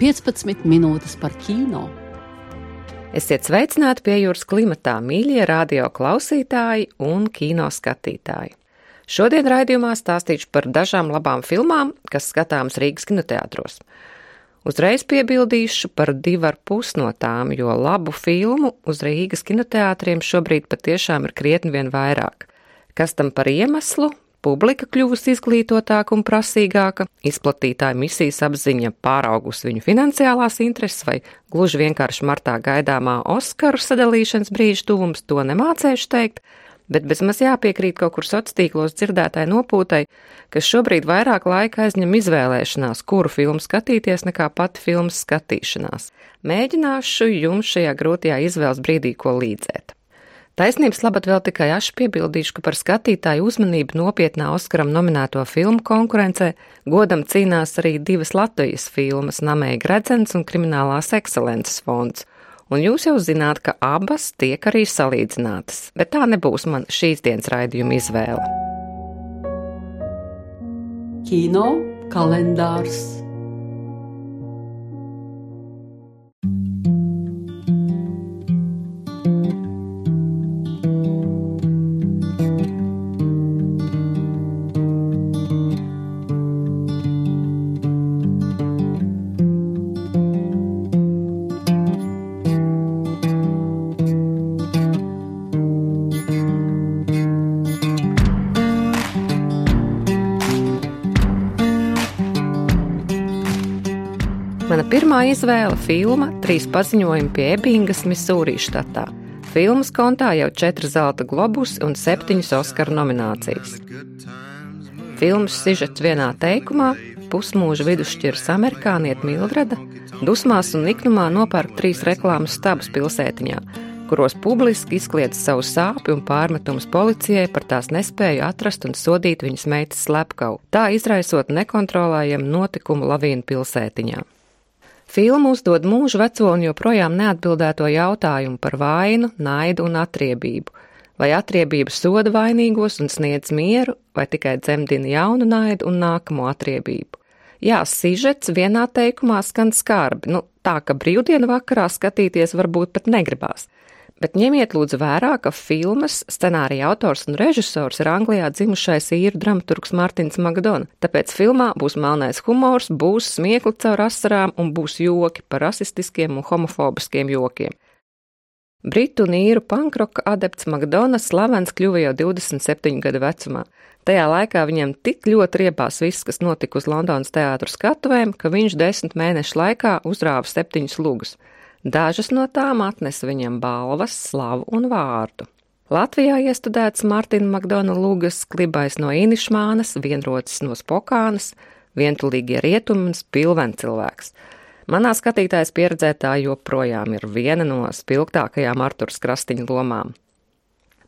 15 minūtes par kino. Esiet sveicināti pie jūras klimatā, mīļie radio klausītāji un kino skatītāji. Šodien raidījumā stāstīšu par dažām labām filmām, kas skatāmas Rīgas kinoteātros. Uzreiz piebildīšu par divu ar pus no tām, jo labu filmu uz Rīgas kinoteātriem šobrīd patiešām ir krietni vien vairāk. Kas tam par iemeslu, Publika kļuvusi izglītotāka un prasīgāka, izplatītāja misijas apziņa pāraugusi viņu finansiālās intereses vai gluži vienkārši martā gaidāmā Oskaru sadalīšanas brīža tuvums to nemācējuši teikt, bet bezmaz jāpiekrīt kaut kur sociālos tīklos dzirdētai nopūtai, kas šobrīd vairāk laika aizņem izvēlēšanās, kuru filmu skatīties, nekā pati filmas skatīšanās. Mēģināšu jums šajā grūtajā izvēles brīdī ko līdzēt. Taisnības labad vēl tikai aši piebildīšu, ka par skatītāju uzmanību nopietnā Oskaram nominēto filmu konkurencē godam cīnās arī divas Latvijas filmas - Namēja Gredzens un Kriminālās ekscelences fonds. Un jūs jau zināt, ka abas tiek arī salīdzinātas, bet tā nebūs man šīs dienas raidījuma izvēle. Kino kalendārs pirmā izvēle - filma Trīs paziņojumi pie Ebingas, Misūrī štatā. Filmas kontā jau četras zelta globusi un septiņas Oskara nominācijas. Filmas sižets vienā teikumā - pusmūža vidusšķiras amerikānieta Mildreda dusmās un niknumā nopērk trīs reklāmas stabus pilsētiņā, kuros publiski izkliedz savu sāpju un pārmetumus policijai par tās nespēju atrast un sodīt viņas meitas slepkavu, tā izraisot nekontrolējumu notikumu lavīnu pilsētiņā. Filma uzdod mūžu veco un joprojām neatbildēto jautājumu par vainu, naidu un atriebību. Vai atriebība soda vainīgos un sniedz mieru, vai tikai dzemdina jaunu naidu un nākamo atriebību? Jā, sižets vienā teikumā skan skarbi, nu tā, ka brīvdienu vakarā skatīties varbūt pat negribās bet ņemiet lūdzu vērā, ka filmas scenārija autors un režisors ir Anglijā dzimušais īru dramaturgs Mārtiņš Magdona. Tāpēc filmā būs melnais humors, būs smiekli caur asarām un būs joki par rasistiskiem un homofobiskiem jokiem. Britu un īru pankroka adepts Makdonas slavens kļuva jau 27 gadu vecumā. Tajā laikā viņam tik ļoti riebās viss, kas notika uz Londonas teātru skatuvēm, ka viņš desmit mēnešu laikā uzrāva septiņus lugus. Dažas no tām atnesa viņam balvas, slavu un vārdu. Latvijā iestudēts Martina Makdona Lūgas klibais no Inišmānas, vienrocis no Spokānas, vientulīgie rietumi un spilven cilvēks. Manā skatītājas pieredzē tā joprojām ir viena no spilgtākajām Arturas Krastiņa lomām.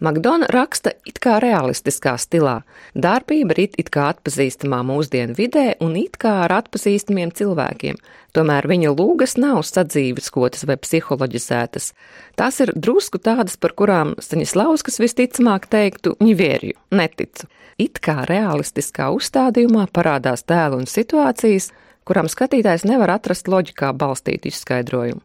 Makdona raksta it kā realistiskā stilā. Darbība ir it, kā atpazīstamā mūsdienu vidē un it kā ar atpazīstamiem cilvēkiem. Tomēr viņa lūgas nav sadzīveskotas vai psiholoģizētas. Tās ir drusku tādas, par kurām Staņislauskas visticamāk teiktu ņivērju, neticu. It kā realistiskā uzstādījumā parādās tēlu un situācijas, kurām skatītājs nevar atrast loģikā balstītu izskaidrojumu.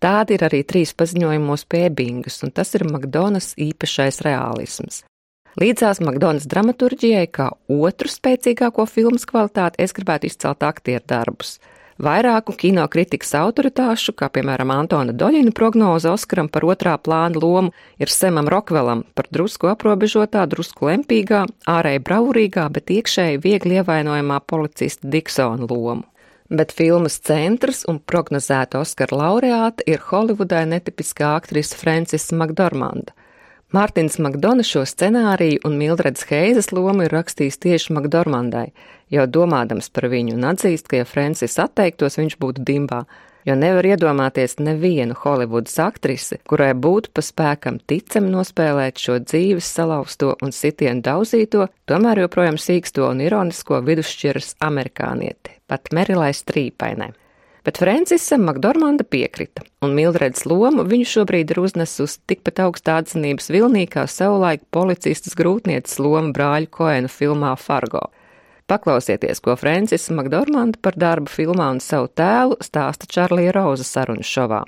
Tādi ir arī trīs paziņojumos pēbingas, un tas ir Makdonas īpašais realisms. Līdzās Makdonas dramaturģijai, kā otru spēcīgāko filmas kvalitāti, es gribētu izcelt aktieru darbus. Vairāku kino kritikas autoritāšu, kā piemēram Antona Doļina prognoze Oskaram par otrā plāna lomu, ir Semam Rokvelam par drusku aprobežotā, drusku lempīgā, ārēji braurīgā, bet iekšēji viegli ievainojamā policista Diksona lomu bet filmas centrs un prognozēta Oskara laureāta ir Holivudai netipiskā aktrise Francis Makdormanda. Mārtiņš Makdona šo scenāriju un Mildreds Heizes lomu ir rakstījis tieši Makdormandai, jau domādams par viņu un atzīst, ka ja Francis atteiktos, viņš būtu dimbā. jo nevar iedomāties nevienu Holivudas aktrisi, kurai būtu pa spēkam ticami nospēlēt šo dzīves salauzto un sitienu daudzīto, tomēr joprojām sīksto un ironisko vidusšķiras amerikānieti, pat Merilai Strīpainai. Bet Francisam Makdormanda piekrita, un Mildreds lomu viņu šobrīd ir uznesusi tikpat augstā atzinības vilnī kā savulaik policistas grūtnieces loma brāļu Koenu filmā Fargo. Paklausieties, ko Francisa Makdormanda par darbu filmā un savu tēlu stāsta Čārlija Roza sarunu šovā.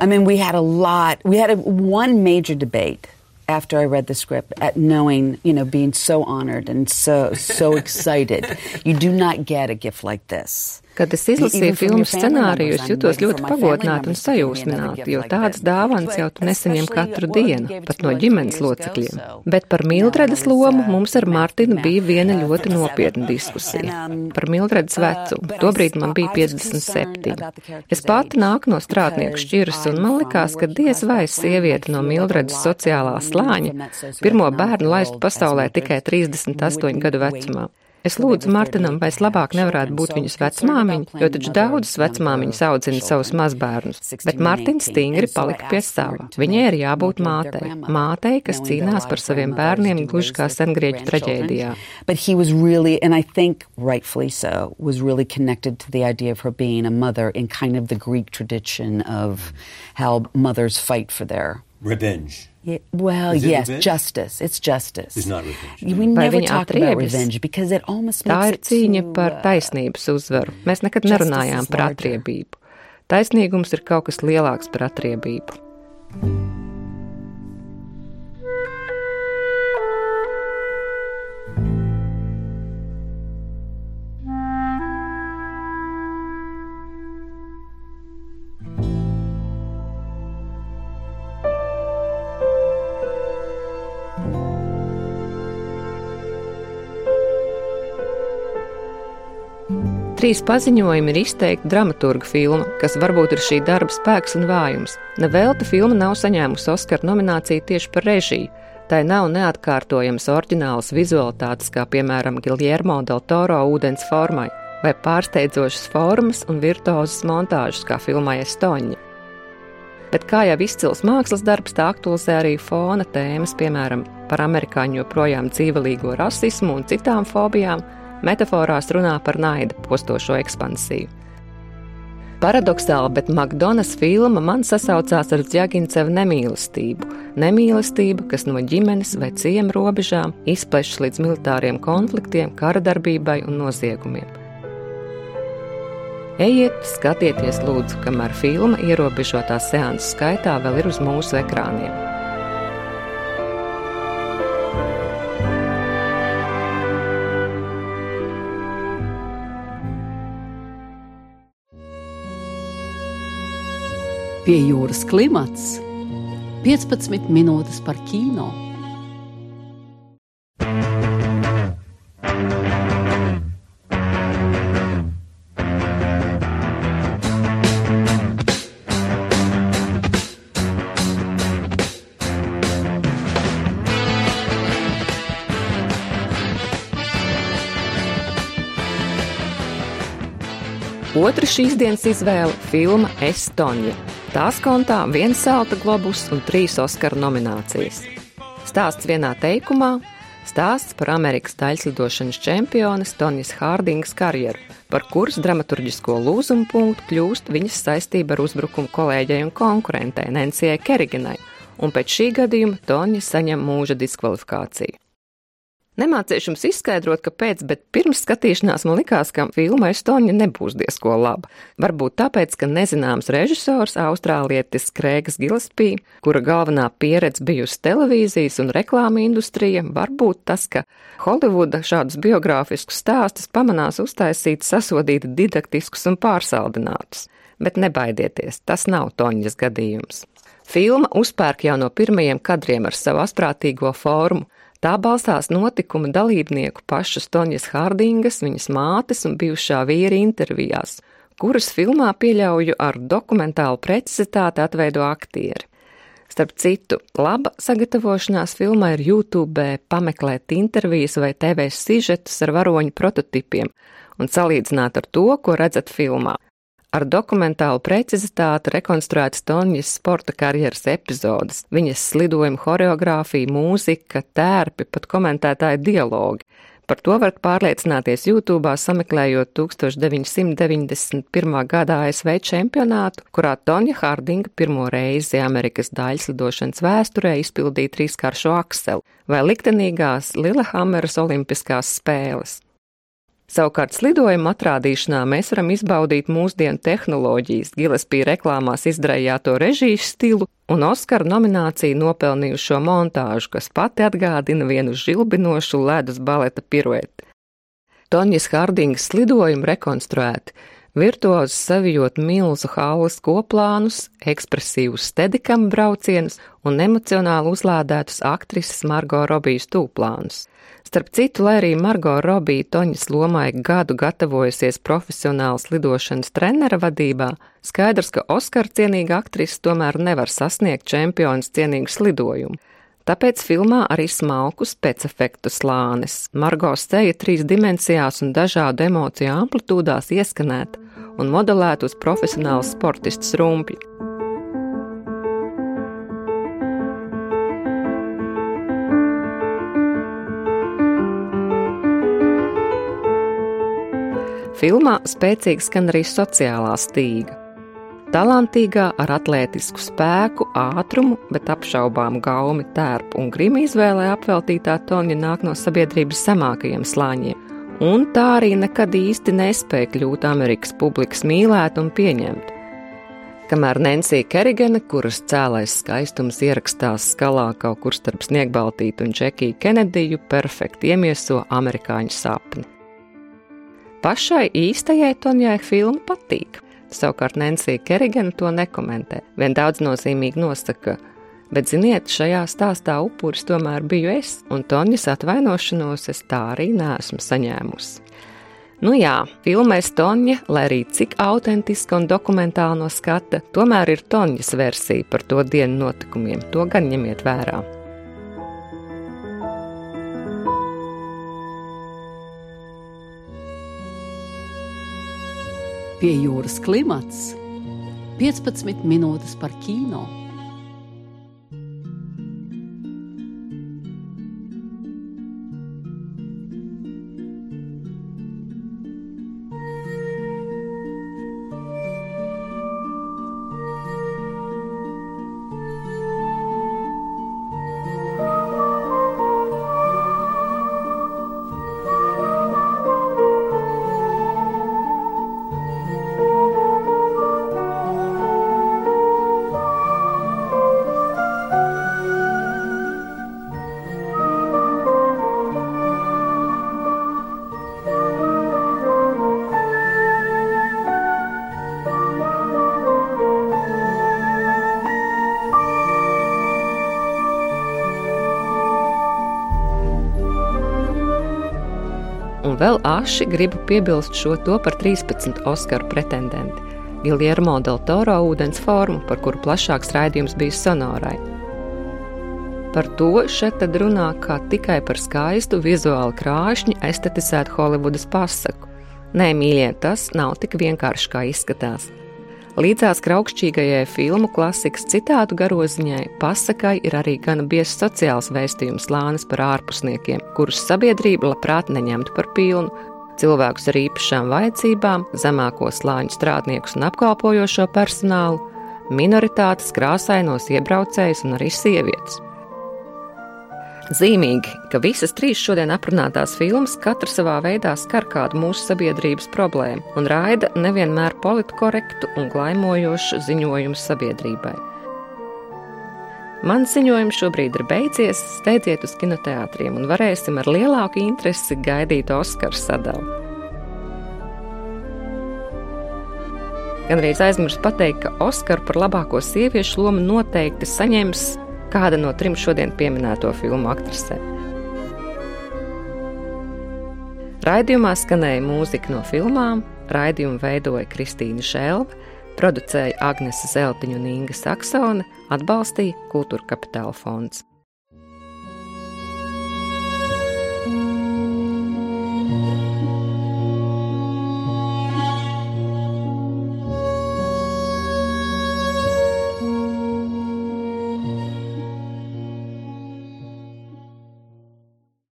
I mean, we had a lot, we had a, one major debate after I read the script at knowing, you know, being so honored and so, so excited. You do not get a gift like this. Kad es izlasīju filmu scenāriju, es jutos ļoti pagodināta un sajūsmināta, jo tādas dāvanas jau tu nesaņem katru dienu, pat no ģimenes locekļiem. Bet par Mildredes lomu mums ar Martinu bija viena ļoti nopietna diskusija. Par Mildredes vecumu. Tobrīd man bija 57. Es pati nāku no strādnieku šķiras, un man likās, ka diez vai sieviete no Mildredes sociālā slāņa pirmo bērnu laist pasaulē tikai 38 gadu vecumā. Es lūdzu Martinam, vai es labāk nevarētu būt viņas vecmāmiņa, jo taču daudzas vecmāmiņas audzina savus mazbērnus, bet Martins stingri palika pie sava. Viņai ir jābūt mātei, mātei, kas cīnās par saviem bērniem gluži kā sengrieķu traģēdijā. But he was really, and I think rightfully so, was really connected to the idea of her being a mother in kind of the Greek tradition of how mothers fight for their Revenge. Yeah, well, yes, revenge? justice. It's justice. It's not revenge. We Vai never viņa talk about revenge because it almost Tā makes ir it cīņa too, par uh, taisnības uzvaru. Mēs nekad Justice nerunājām par atriebību. Taisnīgums ir kaut kas lielāks par atriebību. Trīs paziņojumi ir izteikti dramaturga filma, kas varbūt ir šī darba spēks un vājums. Nevelta filma nav saņēmusi Oskara nomināciju tieši par režiju. Tai nav neatkārtojamas oriģinālas vizualitātes, kā piemēram Giljermo del Toro ūdens formai, vai pārsteidzošas formas un virtuozas montāžas, kā filmai Estoņa. Bet kā jau izcils mākslas darbs, tā aktualizē arī fona tēmas, piemēram, par amerikāņu joprojām dzīvelīgo rasismu un citām fobijām, metaforās runā par naida postošo ekspansiju. Paradoxāli, bet Makdonas filma man sasaucās ar Džagincevu nemīlestību. Nemīlestību, kas no ģimenes vai ciema robežām izplešas līdz militāriem konfliktiem, kara darbībai un noziegumiem. Ejiet, skatieties, lūdzu, kamēr filma ierobežotā seansu skaitā vēl ir uz mūsu ekrāniem. Pie jūras klimats 15 minūtes par kino. Otra šīs dienas izvēle - filma Estoņa. Tās kontā viens zelta globus un trīs Oskara nominācijas. Stāsts vienā teikumā - stāsts par Amerikas taļslidošanas čempiones Tonijas Hārdingas karjeru, par kuras dramaturgisko lūzumu punktu kļūst viņas saistība ar uzbrukumu kolēģei un konkurentei Nancijai Keriginai, un pēc šī gadījuma Tonija saņem mūža diskvalifikāciju. Nemācīšu jums izskaidrot, kāpēc, bet pirms skatīšanās man likās, ka filma Estoņa nebūs diezko laba. Varbūt tāpēc, ka nezināms režisors, austrālietis Krēgas Gillespie, kura galvenā pieredze bijusi televīzijas un reklāma industrija, varbūt tas, ka Holivuda šādus biogrāfiskus stāstus pamanās uztaisīt sasodīti didaktiskus un pārsaldinātus. Bet nebaidieties, tas nav Toņas gadījums. Filma uzpērk jau no pirmajiem kadriem ar savu asprātīgo formu. Tā balstās notikuma dalībnieku pašas Tonjas Hārdingas, viņas mātes un bijušā vīra intervijās, kuras filmā pieļauju ar dokumentālu precizitāti atveido aktieri. Starp citu, laba sagatavošanās filmā ir YouTube pameklēt intervijas vai TV sižetus ar varoņu prototipiem un salīdzināt ar to, ko redzat filmā. Ar dokumentālu precizitāti rekonstruētas Tonjas sporta karjeras epizodes, viņas slidojuma horeogrāfija, mūzika, tērpi, pat komentētāja dialogi. Par to varat pārliecināties YouTube, sameklējot 1991. gada ASV čempionātu, kurā Tonja Hārdinga pirmo reizi Amerikas daļslidošanas vēsturē izpildīja trīskāršo akseli vai liktenīgās Lillehammeras olimpiskās spēles. Savukārt slidojuma atrādīšanā mēs varam izbaudīt mūsdienu tehnoloģijas, Gillespie reklāmās izdarījāto režijas stilu un Oskara nomināciju nopelnījušo montāžu, kas pati atgādina vienu žilbinošu ledus baleta pirueti. Tonjas Hārdingas slidojumu rekonstruēti, virtuozi savijot milzu haulas koplānus, ekspresīvus stedikam braucienus un emocionāli uzlādētus aktrises Margo Robijas tūplānus. Starp citu, lai arī Margo Robija Toņas lomai gadu gatavojusies profesionāls lidošanas trenera vadībā, skaidrs, ka Oskara cienīga aktrise tomēr nevar sasniegt čempionas cienīgu slidojumu. Tāpēc filmā arī smalku spēcefektu slānis. Margo seja trīs dimensijās un dažādu emociju amplitūdās ieskanēta un modelēta uz profesionālu sportistu rumpļu. Filmā spēcīgi skan arī sociālā stīga. Talantīgā ar atlētisku spēku, ātrumu, bet apšaubām gaumi, tērpu un grimu izvēlē apveltītā Tonja nāk no sabiedrības zemākajiem slāņiem, un tā arī nekad īsti nespēja kļūt Amerikas publikas mīlēt un pieņemt. Kamēr Nancy Kerigene, kuras cēlais skaistums ierakstās skalā kaut kur starp sniegbaltītu un Džekiju Kenediju, perfekti iemieso amerikāņu sapni. Pašai īstajai Tonjai filma patīk. Savukārt Nancy Kerigana to nekomentē. Vien daudz nozīmīgi nosaka, bet ziniet, šajā stāstā upuris tomēr biju es, un Tonjas atvainošanos es tā arī neesmu saņēmusi. Nu jā, filmēs Tonja, lai arī cik autentiska un dokumentāla no skata, tomēr ir Tonjas versija par to dienu notikumiem. To gan ņemiet vērā. Pie jūras klimats 15 minūtes par kino. Vēl aši gribu piebilst šo to par 13 Oskaru pretendentu. Giljermo del Toro ūdens formu, par kuru plašāks raidījums bija sonorai. Par to šeit tad runā kā tikai par skaistu vizuāli krāšņu estetizētu Holivudas pasaku. Nē, mīļie, tas nav tik vienkārši kā izskatās. Līdzās kraukšķīgajai filmu klasikas citātu garoziņai, pasakai ir arī gana biezs sociāls vēstījums lānis par ārpusniekiem, kurus sabiedrība labprāt neņemtu par pilnu, cilvēkus ar īpašām vajadzībām, zemāko slāņu strādniekus un apkalpojošo personālu, minoritātes, krāsainos iebraucējus un arī sievietes. Zīmīgi, ka visas trīs šodien aprunātās filmas katra savā veidā skar kādu mūsu sabiedrības problēmu un raida nevienmēr politkorektu un glaimojošu ziņojumu sabiedrībai. Mans ziņojums šobrīd ir beidzies, steidziet uz kinoteātriem un varēsim ar lielāku interesi gaidīt Oskara sadalu. Gan arī aizmirsu pateikt, ka Oskaru par labāko sieviešu lomu noteikti saņems kāda no trim šodien pieminēto filmu aktrisēm. Raidījumā skanēja mūzika no filmām, raidījumu veidoja Kristīna Šelva, producēja Agnese Zeltiņa un Inga Saksone, atbalstīja Kultūra Kapitāla fonds.